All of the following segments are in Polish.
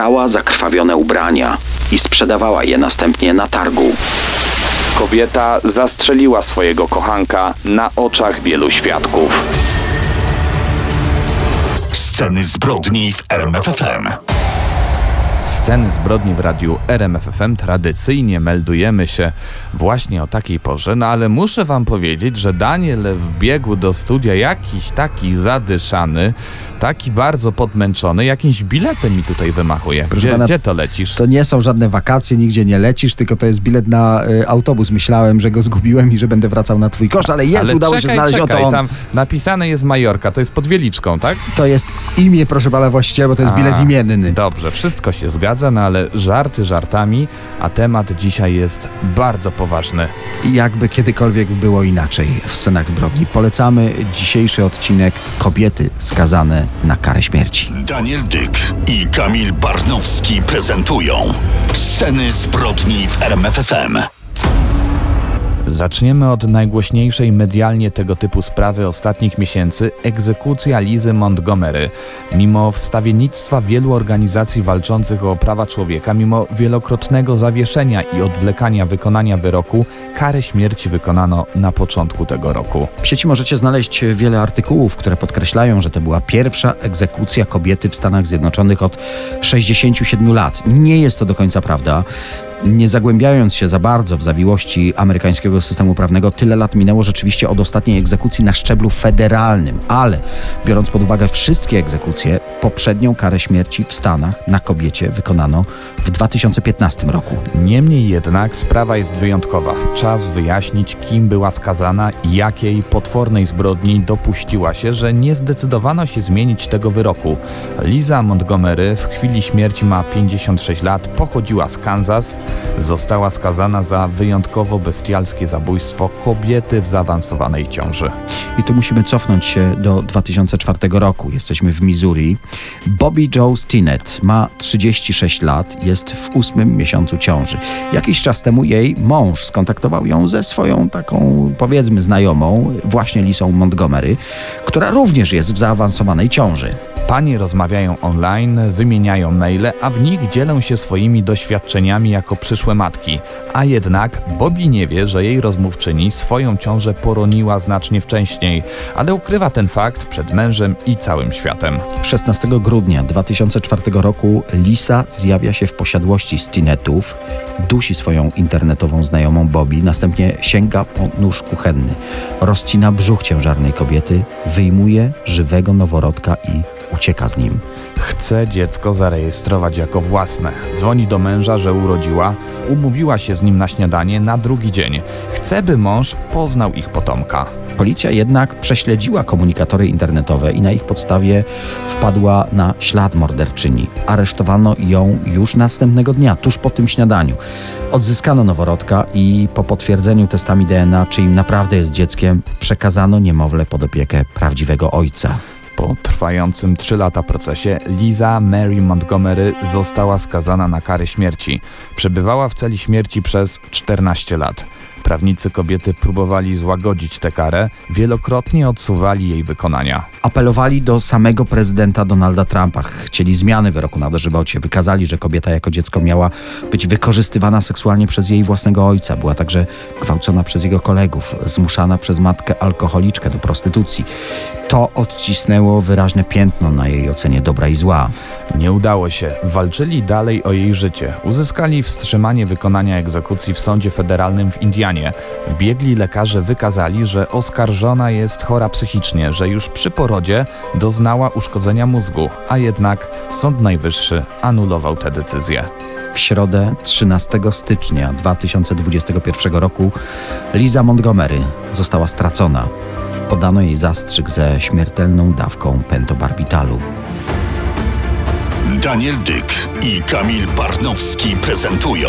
prała zakrwawione ubrania i sprzedawała je następnie na targu. Kobieta zastrzeliła swojego kochanka na oczach wielu świadków. Sceny zbrodni w RMFFM. Sceny zbrodni w radiu RMFFM tradycyjnie meldujemy się właśnie o takiej porze, no ale muszę wam powiedzieć, że Daniel wbiegł do studia jakiś taki zadyszany, taki bardzo podmęczony, jakimś biletem mi tutaj wymachuje. Proszę Gdzie, pana, gdzie to lecisz? To nie są żadne wakacje, nigdzie nie lecisz, tylko to jest bilet na y, autobus. Myślałem, że go zgubiłem i że będę wracał na twój koszt, ale jest, ale udało czekaj, się znaleźć. czekaj, Oto on. tam napisane jest Majorka, to jest pod Wieliczką, tak? To jest imię, proszę pana właściciela, bo to jest bilet A, imienny. Dobrze, wszystko się zgadza, no ale żarty żartami, a temat dzisiaj jest bardzo poważny. I jakby kiedykolwiek było inaczej w scenach zbrodni. Polecamy dzisiejszy odcinek Kobiety skazane na karę śmierci. Daniel Dyk i Kamil Barnowski prezentują Sceny zbrodni w RMFFM. Zaczniemy od najgłośniejszej medialnie tego typu sprawy ostatnich miesięcy egzekucja Lizy Montgomery. Mimo wstawiennictwa wielu organizacji walczących o prawa człowieka, mimo wielokrotnego zawieszenia i odwlekania wykonania wyroku, karę śmierci wykonano na początku tego roku. W sieci możecie znaleźć wiele artykułów, które podkreślają, że to była pierwsza egzekucja kobiety w Stanach Zjednoczonych od 67 lat. Nie jest to do końca prawda. Nie zagłębiając się za bardzo w zawiłości amerykańskiego systemu prawnego, tyle lat minęło rzeczywiście od ostatniej egzekucji na szczeblu federalnym, ale biorąc pod uwagę wszystkie egzekucje, poprzednią karę śmierci w Stanach na kobiecie wykonano w 2015 roku. Niemniej jednak sprawa jest wyjątkowa. Czas wyjaśnić, kim była skazana i jakiej potwornej zbrodni dopuściła się, że nie zdecydowano się zmienić tego wyroku. Liza Montgomery w chwili śmierci ma 56 lat, pochodziła z Kansas, została skazana za wyjątkowo bestialskie zabójstwo kobiety w zaawansowanej ciąży. I tu musimy cofnąć się do 2004 roku. Jesteśmy w Missouri. Bobby Joe Stinnett ma 36 lat, jest w ósmym miesiącu ciąży. Jakiś czas temu jej mąż skontaktował ją ze swoją taką, powiedzmy, znajomą, właśnie Lisą Montgomery, która również jest w zaawansowanej ciąży. Panie rozmawiają online, wymieniają maile, a w nich dzielą się swoimi doświadczeniami jako przyszłe matki. A jednak Bobby nie wie, że jej rozmówczyni swoją ciążę poroniła znacznie wcześniej, ale ukrywa ten fakt przed mężem i całym światem. 16 grudnia 2004 roku Lisa zjawia się w posiadłości Stinetów, dusi swoją internetową znajomą Bobby, następnie sięga po nóż kuchenny, rozcina brzuch ciężarnej kobiety, wyjmuje żywego noworodka i ucieka z nim. Chce dziecko zarejestrować jako własne. Dzwoni do męża, że urodziła, umówiła się z nim na śniadanie na drugi dzień. Chce, by mąż poznał ich potomka. Policja jednak prześledziła komunikatory internetowe i na ich podstawie wpadła na ślad morderczyni. Aresztowano ją już następnego dnia, tuż po tym śniadaniu. Odzyskano noworodka i po potwierdzeniu testami DNA, czy im naprawdę jest dzieckiem, przekazano niemowlę pod opiekę prawdziwego ojca. Po trwającym 3 lata procesie Liza Mary Montgomery została skazana na karę śmierci. Przebywała w celi śmierci przez 14 lat. Prawnicy kobiety próbowali złagodzić tę karę, wielokrotnie odsuwali jej wykonania. Apelowali do samego prezydenta Donalda Trumpa. Chcieli zmiany wyroku na dożywocie. Wykazali, że kobieta jako dziecko miała być wykorzystywana seksualnie przez jej własnego ojca. Była także gwałcona przez jego kolegów, zmuszana przez matkę alkoholiczkę do prostytucji. To odcisnęło wyraźne piętno na jej ocenie dobra i zła. Nie udało się. Walczyli dalej o jej życie. Uzyskali wstrzymanie wykonania egzekucji w sądzie federalnym w Indianie. Biegli lekarze wykazali, że oskarżona jest chora psychicznie, że już przy porodzie doznała uszkodzenia mózgu, a jednak Sąd Najwyższy anulował tę decyzję. W środę 13 stycznia 2021 roku Liza Montgomery została stracona. Podano jej zastrzyk ze śmiertelną dawką pentobarbitalu. Daniel Dyk i Kamil Barnowski prezentują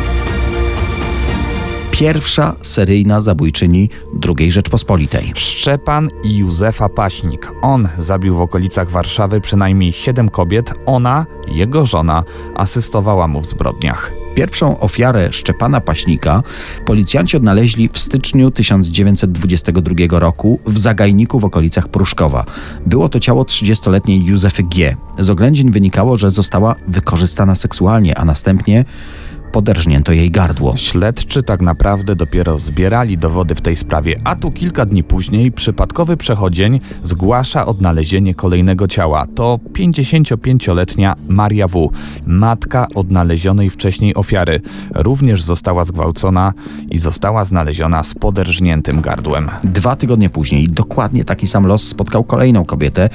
Pierwsza seryjna zabójczyni II Rzeczpospolitej. Szczepan i Józefa Paśnik. On zabił w okolicach Warszawy przynajmniej siedem kobiet, ona, jego żona, asystowała mu w zbrodniach. Pierwszą ofiarę Szczepana Paśnika policjanci odnaleźli w styczniu 1922 roku w zagajniku w okolicach Pruszkowa. Było to ciało 30-letniej Józefy G. Z oględzin wynikało, że została wykorzystana seksualnie, a następnie poderżnięto jej gardło. Śledczy tak naprawdę dopiero zbierali dowody w tej sprawie, a tu kilka dni później przypadkowy przechodzień zgłasza odnalezienie kolejnego ciała. To 55-letnia Maria W., matka odnalezionej wcześniej ofiary. Również została zgwałcona i została znaleziona z poderżniętym gardłem. Dwa tygodnie później dokładnie taki sam los spotkał kolejną kobietę,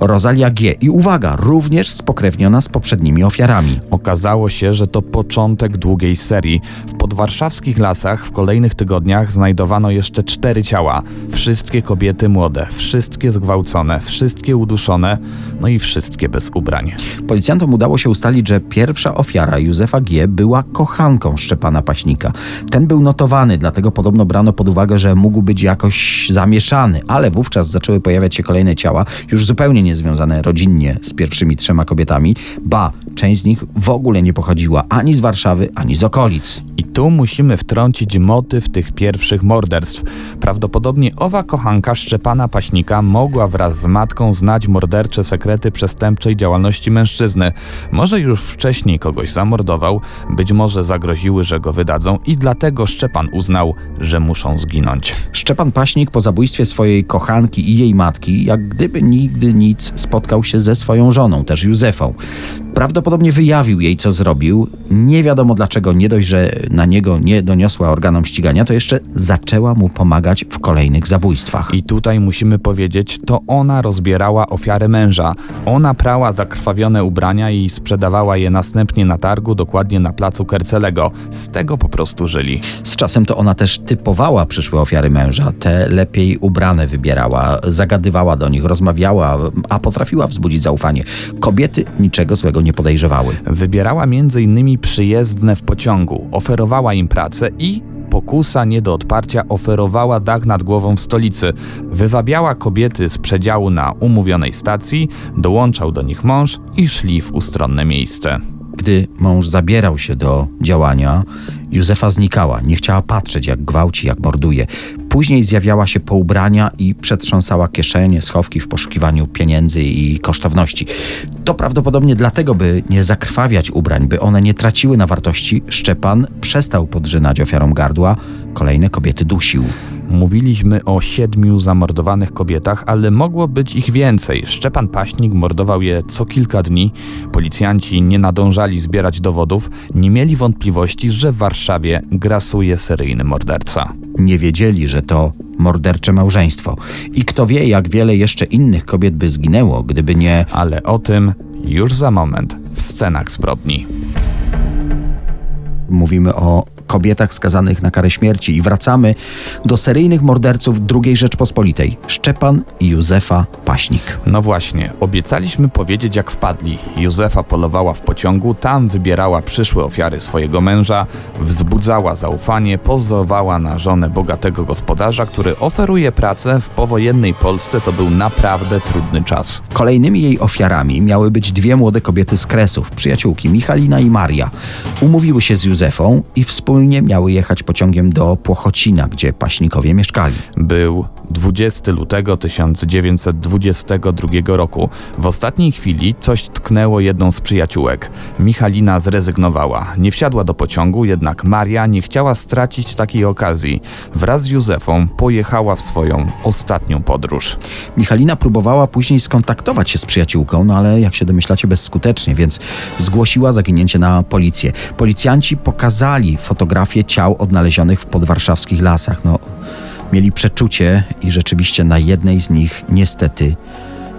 Rosalia G. I uwaga, również spokrewniona z poprzednimi ofiarami. Okazało się, że to początek długiej serii. W podwarszawskich lasach w kolejnych tygodniach znajdowano jeszcze cztery ciała. Wszystkie kobiety młode, wszystkie zgwałcone, wszystkie uduszone, no i wszystkie bez ubrań. Policjantom udało się ustalić, że pierwsza ofiara Józefa G. była kochanką Szczepana Paśnika. Ten był notowany, dlatego podobno brano pod uwagę, że mógł być jakoś zamieszany, ale wówczas zaczęły pojawiać się kolejne ciała, już zupełnie niezwiązane rodzinnie z pierwszymi trzema kobietami. Ba, część z nich w ogóle nie pochodziła ani z Warszawy, ani z okolic. I tu musimy wtrącić motyw tych pierwszych morderstw. Prawdopodobnie owa kochanka Szczepana Paśnika mogła wraz z matką znać mordercze sekrety przestępczej działalności mężczyzny. Może już wcześniej kogoś zamordował, być może zagroziły, że go wydadzą i dlatego Szczepan uznał, że muszą zginąć. Szczepan Paśnik po zabójstwie swojej kochanki i jej matki, jak gdyby nigdy nic, spotkał się ze swoją żoną, też Józefą. Prawdopodobnie wyjawił jej, co zrobił. Nie wiadomo dlaczego, nie dość, że na niego nie doniosła organom ścigania, to jeszcze zaczęła mu pomagać w kolejnych zabójstwach. I tutaj musimy powiedzieć, to ona rozbierała ofiarę męża. Ona prała zakrwawione ubrania i sprzedawała je następnie na targu, dokładnie na placu Kercelego. Z tego po prostu żyli. Z czasem to ona też typowała przyszłe ofiary męża. Te lepiej ubrane wybierała, zagadywała do nich, rozmawiała, a potrafiła wzbudzić zaufanie. Kobiety niczego złego nie podejrzewały. Wybierała m.in. przyjezdne w pociągu, oferowała im pracę i pokusa nie do odparcia oferowała dach nad głową w stolicy. Wywabiała kobiety z przedziału na umówionej stacji, dołączał do nich mąż i szli w ustronne miejsce. Gdy mąż zabierał się do działania, Józefa znikała. Nie chciała patrzeć, jak gwałci, jak morduje. Później zjawiała się po ubrania i przetrząsała kieszenie, schowki w poszukiwaniu pieniędzy i kosztowności. To prawdopodobnie dlatego, by nie zakrwawiać ubrań, by one nie traciły na wartości, Szczepan przestał podrzynać ofiarom gardła, kolejne kobiety dusił. Mówiliśmy o siedmiu zamordowanych kobietach, ale mogło być ich więcej. Szczepan Paśnik mordował je co kilka dni. Policjanci nie nadążali zbierać dowodów, nie mieli wątpliwości, że w Warszawie grasuje seryjny morderca. Nie wiedzieli, że to mordercze małżeństwo. I kto wie, jak wiele jeszcze innych kobiet by zginęło, gdyby nie Ale o tym już za moment w scenach zbrodni. mówimy o kobietach skazanych na karę śmierci i wracamy do seryjnych morderców II Rzeczpospolitej Szczepan i Józefa Paśnik. No właśnie, obiecaliśmy powiedzieć jak wpadli. Józefa polowała w pociągu, tam wybierała przyszłe ofiary swojego męża, wzbudzała zaufanie, pozowała na żonę bogatego gospodarza, który oferuje pracę w powojennej Polsce. To był naprawdę trudny czas. Kolejnymi jej ofiarami miały być dwie młode kobiety z Kresów, przyjaciółki Michalina i Maria. Umówiły się z Józefą i wspólnie miały jechać pociągiem do Płochocina, gdzie paśnikowie mieszkali. Był 20 lutego 1922 roku. W ostatniej chwili coś tknęło jedną z przyjaciółek. Michalina zrezygnowała. Nie wsiadła do pociągu, jednak Maria nie chciała stracić takiej okazji. Wraz z Józefą pojechała w swoją ostatnią podróż. Michalina próbowała później skontaktować się z przyjaciółką, no ale jak się domyślacie bezskutecznie, więc zgłosiła zaginięcie na policję. Policjanci pokazali fotografie ciał odnalezionych w podwarszawskich lasach. No, mieli przeczucie i rzeczywiście na jednej z nich niestety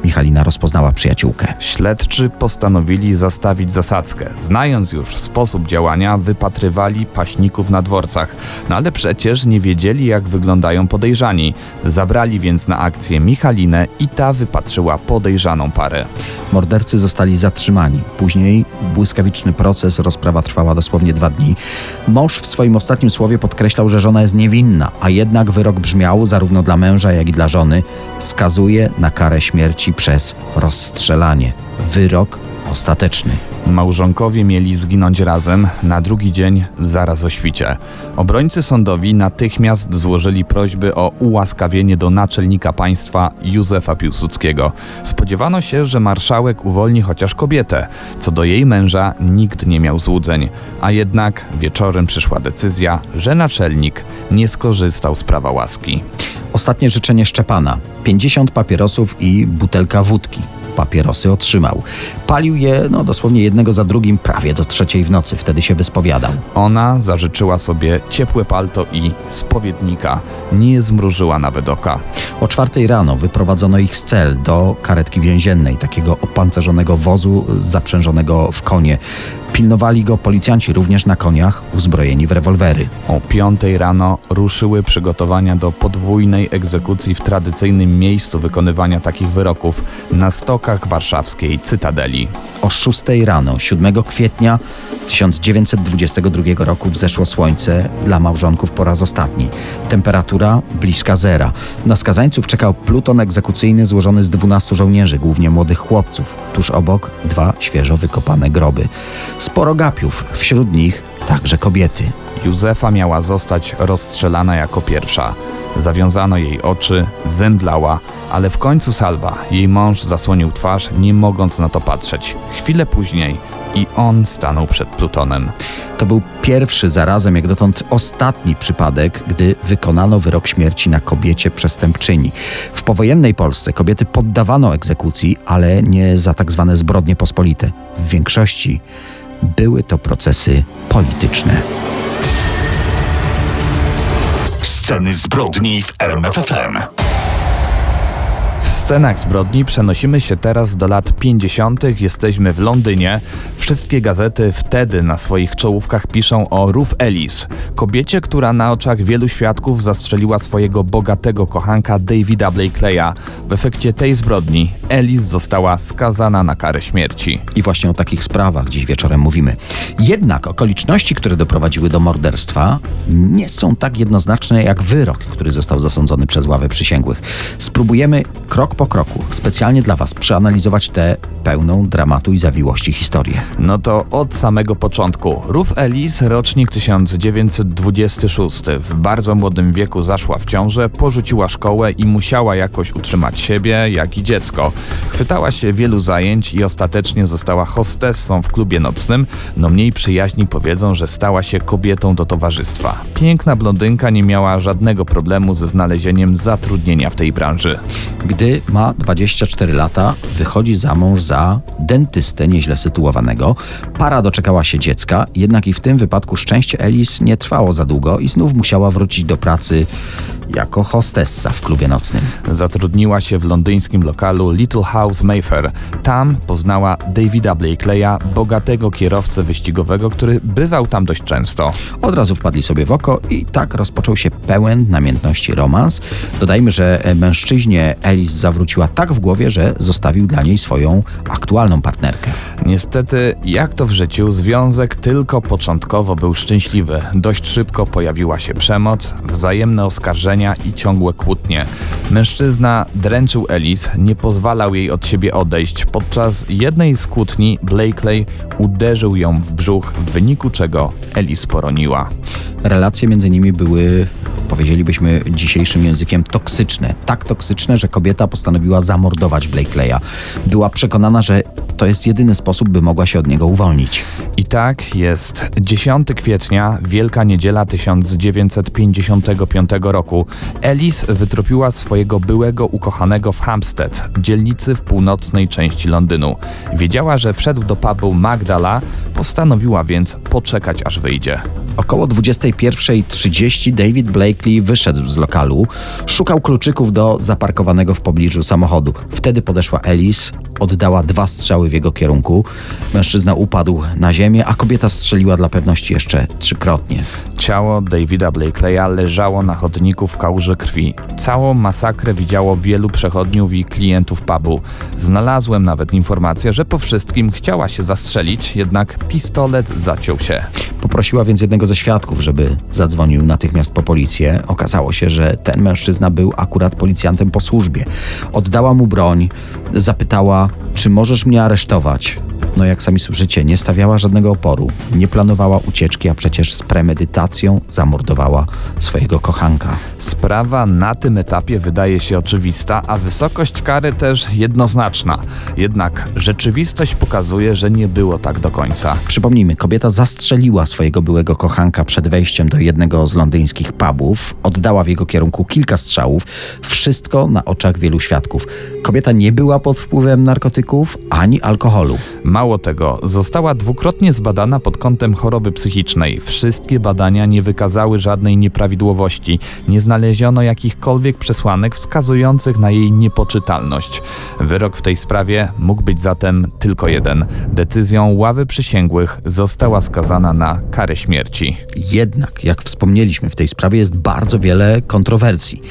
Michalina rozpoznała przyjaciółkę. Śledczy postanowili zastawić zasadzkę. Znając już sposób działania, wypatrywali paśników na dworcach. No ale przecież nie wiedzieli, jak wyglądają podejrzani. Zabrali więc na akcję Michalinę i ta wypatrzyła podejrzaną parę. Mordercy zostali zatrzymani. Później błyskawiczny proces, rozprawa trwała dosłownie dwa dni. Mąż w swoim ostatnim słowie podkreślał, że żona jest niewinna, a jednak wyrok brzmiał zarówno dla męża, jak i dla żony skazuje na karę śmierci przez rozstrzelanie. Wyrok ostateczny. Małżonkowie mieli zginąć razem, na drugi dzień zaraz o świcie. Obrońcy sądowi natychmiast złożyli prośby o ułaskawienie do naczelnika państwa Józefa Piłsudskiego. Spodziewano się, że marszałek uwolni chociaż kobietę. Co do jej męża nikt nie miał złudzeń, a jednak wieczorem przyszła decyzja, że naczelnik nie skorzystał z prawa łaski. Ostatnie życzenie Szczepana: 50 papierosów i butelka wódki. Papierosy otrzymał. Palił je, no dosłownie jednego za drugim, prawie do trzeciej w nocy. Wtedy się wyspowiadał. Ona zażyczyła sobie ciepłe palto i spowiednika. Nie zmrużyła nawet oka. O czwartej rano wyprowadzono ich z cel do karetki więziennej, takiego opancerzonego wozu zaprzężonego w konie. Pilnowali go policjanci również na koniach, uzbrojeni w rewolwery. O piątej rano ruszyły przygotowania do podwójnej egzekucji w tradycyjnym miejscu wykonywania takich wyroków na stokach warszawskiej Cytadeli. O 6 rano, 7 kwietnia 1922 roku wzeszło słońce dla małżonków po raz ostatni. Temperatura bliska zera. Na skazańców czekał pluton egzekucyjny złożony z 12 żołnierzy, głównie młodych chłopców. Tuż obok dwa świeżo wykopane groby. Sporo gapiów, wśród nich także kobiety. Józefa miała zostać rozstrzelana jako pierwsza. Zawiązano jej oczy, zemdlała, ale w końcu salwa. Jej mąż zasłonił twarz, nie mogąc na to patrzeć. Chwilę później i on stanął przed Plutonem. To był pierwszy zarazem, jak dotąd ostatni przypadek, gdy wykonano wyrok śmierci na kobiecie przestępczyni. W powojennej Polsce kobiety poddawano egzekucji, ale nie za tak zwane zbrodnie pospolite. W większości były to procesy polityczne. Sceny zbrodni w RMFFM. W scenach zbrodni przenosimy się teraz do lat 50. Jesteśmy w Londynie. Wszystkie gazety wtedy na swoich czołówkach piszą o Ruth Ellis, kobiecie, która na oczach wielu świadków zastrzeliła swojego bogatego kochanka Davida Blakeleya. W efekcie tej zbrodni Ellis została skazana na karę śmierci. I właśnie o takich sprawach dziś wieczorem mówimy. Jednak okoliczności, które doprowadziły do morderstwa, nie są tak jednoznaczne jak wyrok, który został zasądzony przez ławę przysięgłych. Spróbujemy krok po kroku, specjalnie dla Was, przeanalizować tę pełną dramatu i zawiłości historię. No to od samego początku. Ruth Ellis, rocznik 1926. W bardzo młodym wieku zaszła w ciążę, porzuciła szkołę i musiała jakoś utrzymać siebie, jak i dziecko. Chwytała się wielu zajęć i ostatecznie została hostessą w klubie nocnym. No mniej przyjaźni powiedzą, że stała się kobietą do towarzystwa. Piękna blondynka nie miała żadnego problemu ze znalezieniem zatrudnienia w tej branży. Gdy ma 24 lata, wychodzi za mąż za dentystę nieźle sytuowanego. Para doczekała się dziecka, jednak i w tym wypadku szczęście Elis nie trwało za długo i znów musiała wrócić do pracy jako hostessa w klubie nocnym. Zatrudniła się w londyńskim lokalu Little House Mayfair. Tam poznała Davida Blakeleya, bogatego kierowcę wyścigowego, który bywał tam dość często. Od razu wpadli sobie w oko i tak rozpoczął się pełen namiętności romans. Dodajmy, że mężczyźnie Elis zawróciła tak w głowie, że zostawił dla niej swoją aktualną partnerkę. Niestety, jak to w życiu, związek tylko początkowo był szczęśliwy. Dość szybko pojawiła się przemoc, wzajemne oskarżenia i ciągłe kłótnie. Mężczyzna dręczył Elis, nie pozwalał jej od siebie odejść. Podczas jednej z kłótni Blakely uderzył ją w brzuch, w wyniku czego Elis poroniła. Relacje między nimi były, powiedzielibyśmy dzisiejszym językiem, toksyczne. Tak toksyczne, że kobieta postanowiła zamordować Blakeleya. Była przekonana, że to jest jedyny sposób, by mogła się od niego uwolnić. I tak jest 10 kwietnia, Wielka Niedziela 1955 roku. Elis wytropiła swojego byłego ukochanego w Hampstead, dzielnicy w północnej części Londynu. Wiedziała, że wszedł do pubu Magdala, postanowiła więc poczekać aż wyjdzie. Około 21.30 David Blakely wyszedł z lokalu, szukał kluczyków do zaparkowanego w pobliżu samochodu. Wtedy podeszła Alice, oddała dwa strzały w jego kierunku. Mężczyzna upadł na ziemię, a kobieta strzeliła dla pewności jeszcze trzykrotnie. Ciało Davida Blakeleya leżało na chodniku w kałuży krwi. Całą masakrę widziało wielu przechodniów i klientów pubu. Znalazłem nawet informację, że po wszystkim chciała się zastrzelić, jednak pistolet zaciął się. Poprosiła więc jednego ze świadków, żeby zadzwonił natychmiast po policję. Okazało się, że ten mężczyzna był akurat policjantem po służbie. Oddała mu broń, zapytała, czy możesz mnie aresztować aresztować. No jak sami słyszycie, nie stawiała żadnego oporu, nie planowała ucieczki, a przecież z premedytacją zamordowała swojego kochanka. Sprawa na tym etapie wydaje się oczywista, a wysokość kary też jednoznaczna. Jednak rzeczywistość pokazuje, że nie było tak do końca. Przypomnijmy, kobieta zastrzeliła swojego byłego kochanka przed wejściem do jednego z londyńskich pubów, oddała w jego kierunku kilka strzałów, wszystko na oczach wielu świadków. Kobieta nie była pod wpływem narkotyków ani alkoholu. Mało tego, została dwukrotnie zbadana pod kątem choroby psychicznej. Wszystkie badania nie wykazały żadnej nieprawidłowości. Nie znaleziono jakichkolwiek przesłanek wskazujących na jej niepoczytalność. Wyrok w tej sprawie mógł być zatem tylko jeden. Decyzją ławy przysięgłych została skazana na karę śmierci. Jednak, jak wspomnieliśmy, w tej sprawie jest bardzo wiele kontrowersji.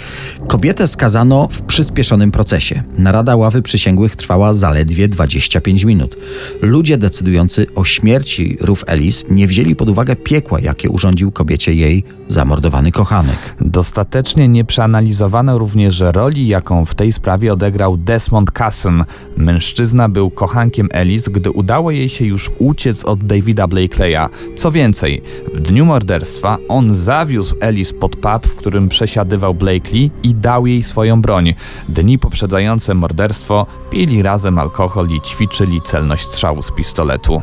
Kobietę skazano w przyspieszonym procesie. Narada ławy przysięgłych trwała zaledwie 25 minut. Ludzie decydujący o śmierci Ruth Ellis nie wzięli pod uwagę piekła, jakie urządził kobiecie jej zamordowany kochanek. Dostatecznie nie przeanalizowano również roli, jaką w tej sprawie odegrał Desmond Casson. Mężczyzna był kochankiem Ellis, gdy udało jej się już uciec od Davida Blakeleya. Co więcej, w dniu morderstwa on zawiózł Ellis pod pub, w którym przesiadywał Blakely i dał jej swoją broń. Dni poprzedzające morderstwo pili razem alkohol i ćwiczyli celność strzału z pistoletu.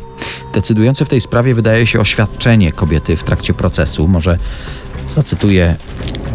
Decydujące w tej sprawie wydaje się oświadczenie kobiety w trakcie procesu. Może zacytuję: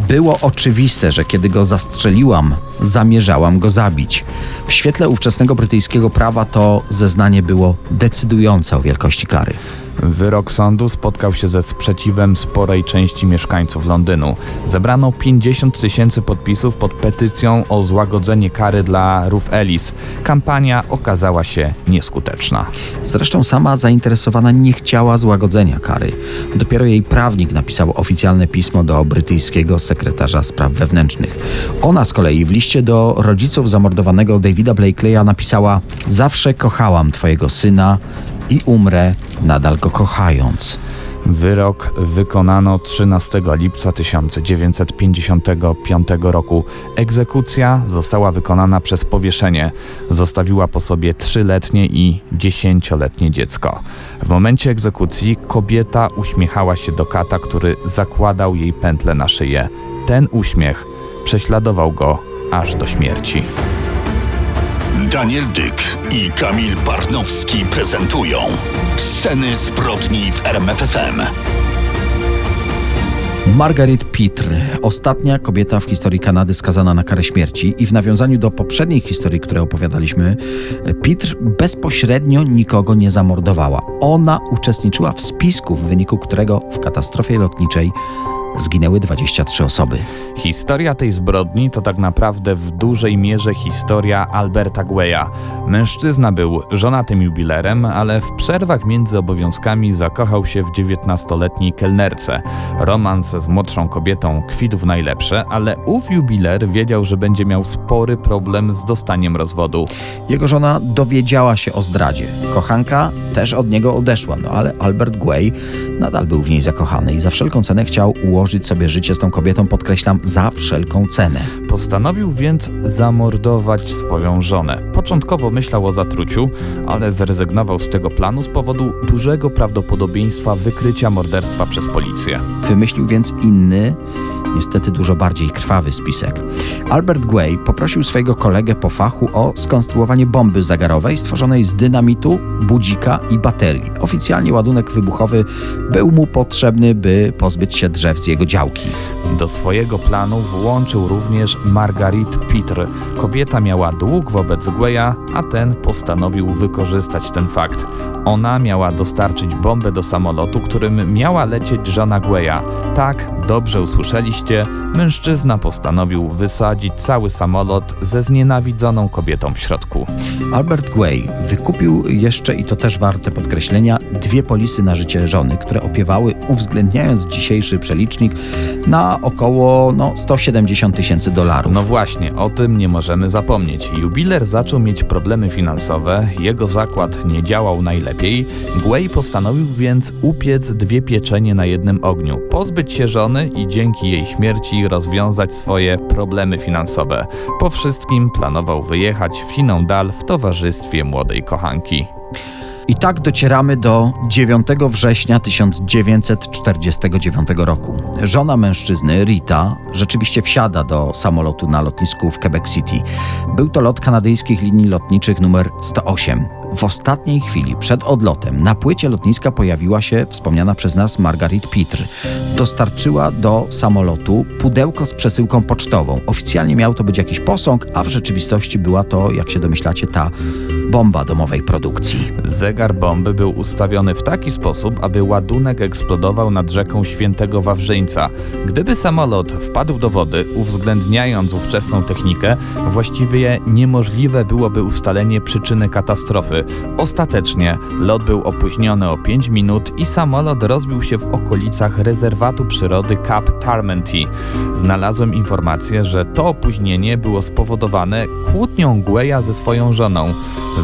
Było oczywiste, że kiedy go zastrzeliłam, zamierzałam go zabić. W świetle ówczesnego brytyjskiego prawa to zeznanie było decydujące o wielkości kary. Wyrok sądu spotkał się ze sprzeciwem sporej części mieszkańców Londynu. Zebrano 50 tysięcy podpisów pod petycją o złagodzenie kary dla Ruth Ellis. Kampania okazała się nieskuteczna. Zresztą sama zainteresowana nie chciała złagodzenia kary. Dopiero jej prawnik napisał oficjalne pismo do brytyjskiego sekretarza spraw wewnętrznych. Ona z kolei w liście do rodziców zamordowanego Davida Blakeleya napisała: Zawsze kochałam twojego syna i umrę nadal go kochając. Wyrok wykonano 13 lipca 1955 roku. Egzekucja została wykonana przez powieszenie. Zostawiła po sobie trzyletnie i dziesięcioletnie dziecko. W momencie egzekucji kobieta uśmiechała się do kata, który zakładał jej pętlę na szyję. Ten uśmiech prześladował go aż do śmierci. Daniel Dyk i Kamil Barnowski prezentują Sceny zbrodni w RMFFM. Margaret Pitr, ostatnia kobieta w historii Kanady skazana na karę śmierci i w nawiązaniu do poprzedniej historii, które opowiadaliśmy, Pitr bezpośrednio nikogo nie zamordowała. Ona uczestniczyła w spisku, w wyniku którego w katastrofie lotniczej zginęły 23 osoby. Historia tej zbrodni to tak naprawdę w dużej mierze historia Alberta Gueya. Mężczyzna był żonatym jubilerem, ale w przerwach między obowiązkami zakochał się w 19-letniej kelnerce. Romans z młodszą kobietą kwitł w najlepsze, ale ów jubiler wiedział, że będzie miał spory problem z dostaniem rozwodu. Jego żona dowiedziała się o zdradzie. Kochanka też od niego odeszła, no ale Albert Guay nadal był w niej zakochany i za wszelką cenę chciał ułożyć sobie życie z tą kobietą, podkreślam, za wszelką cenę. Postanowił więc zamordować swoją żonę. Początkowo myślał o zatruciu, ale zrezygnował z tego planu z powodu dużego prawdopodobieństwa wykrycia morderstwa przez policję. Wymyślił więc inny, Niestety dużo bardziej krwawy spisek. Albert Guay poprosił swojego kolegę po fachu o skonstruowanie bomby zagarowej stworzonej z dynamitu, budzika i baterii. Oficjalnie ładunek wybuchowy był mu potrzebny, by pozbyć się drzew z jego działki. Do swojego planu włączył również Margarit Pitr. Kobieta miała dług wobec Gueya, a ten postanowił wykorzystać ten fakt. Ona miała dostarczyć bombę do samolotu, którym miała lecieć żona Gueya. Tak, dobrze usłyszeliście, mężczyzna postanowił wysadzić cały samolot ze znienawidzoną kobietą w środku. Albert Guay wykupił jeszcze, i to też warte podkreślenia, dwie polisy na życie żony, które opiewały, uwzględniając dzisiejszy przelicznik, na około no, 170 tysięcy dolarów. No właśnie, o tym nie możemy zapomnieć. Jubiler zaczął mieć problemy finansowe, jego zakład nie działał najlepiej. Guay postanowił więc upiec dwie pieczenie na jednym ogniu, pozbyć się żony i dzięki jej śmierci rozwiązać swoje problemy finansowe. Po wszystkim planował wyjechać w siną dal w towarzystwie młodej kochanki. I tak docieramy do 9 września 1949 roku. Żona mężczyzny, Rita, rzeczywiście wsiada do samolotu na lotnisku w Quebec City. Był to lot kanadyjskich linii lotniczych numer 108. W ostatniej chwili, przed odlotem, na płycie lotniska pojawiła się wspomniana przez nas Margarit Pitr. Dostarczyła do samolotu pudełko z przesyłką pocztową. Oficjalnie miał to być jakiś posąg, a w rzeczywistości była to, jak się domyślacie, ta bomba domowej produkcji. Zegar bomby był ustawiony w taki sposób, aby ładunek eksplodował nad rzeką Świętego Wawrzyńca. Gdyby samolot wpadł do wody, uwzględniając ówczesną technikę, właściwie niemożliwe byłoby ustalenie przyczyny katastrofy. Ostatecznie lot był opóźniony o 5 minut i samolot rozbił się w okolicach rezerwatu przyrody Cap Tarmenty. Znalazłem informację, że to opóźnienie było spowodowane kłótnią Gueya ze swoją żoną.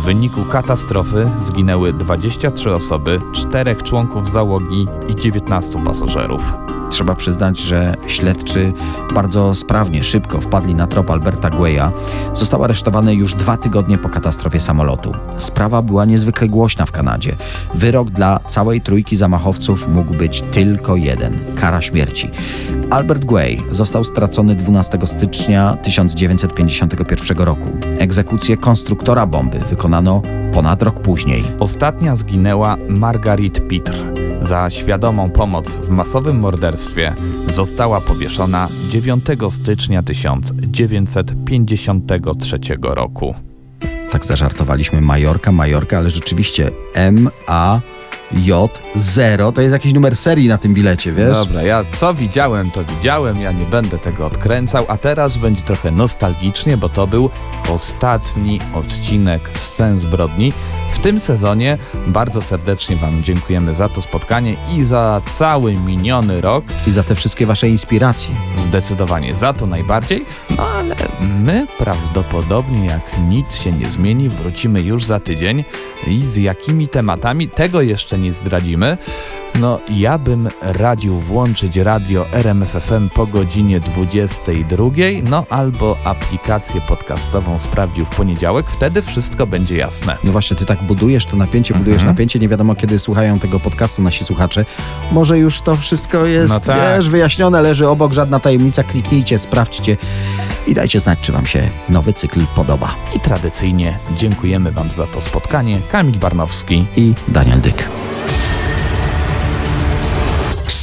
W wyniku katastrofy zginęły 23 osoby, 4 członków załogi i 19 pasażerów. Trzeba przyznać, że śledczy bardzo sprawnie, szybko wpadli na trop Alberta Gueya. Został aresztowany już dwa tygodnie po katastrofie samolotu. Sprawa była niezwykle głośna w Kanadzie. Wyrok dla całej trójki zamachowców mógł być tylko jeden kara śmierci. Albert Guay został stracony 12 stycznia 1951 roku. Egzekucję konstruktora bomby wykonano ponad rok później. Ostatnia zginęła Margarit Pitr. Za świadomą pomoc w masowym morderstwie została powieszona 9 stycznia 1953 roku. Tak zażartowaliśmy Majorka, Majorka, ale rzeczywiście M, A, J, 0 to jest jakiś numer serii na tym bilecie, wiesz? Dobra, ja co widziałem, to widziałem, ja nie będę tego odkręcał, a teraz będzie trochę nostalgicznie, bo to był ostatni odcinek Scen Zbrodni. W tym sezonie bardzo serdecznie Wam dziękujemy za to spotkanie i za cały miniony rok. I za te wszystkie wasze inspiracje. Zdecydowanie za to najbardziej, no ale my prawdopodobnie, jak nic się nie zmieni, wrócimy już za tydzień i z jakimi tematami, tego jeszcze nie zdradzimy. No, ja bym radził włączyć radio RMFFM po godzinie 22, no albo aplikację podcastową sprawdził w poniedziałek, wtedy wszystko będzie jasne. No właśnie, ty tak budujesz to napięcie, budujesz Mhm. napięcie, nie wiadomo kiedy słuchają tego podcastu nasi słuchacze. Może już to wszystko jest, No tak. wiesz, wyjaśnione, leży obok, żadna tajemnica, kliknijcie, sprawdźcie i dajcie znać, czy wam się nowy cykl podoba. I tradycyjnie dziękujemy Wam za to spotkanie. Kamil Barnowski. I Daniel Dyk.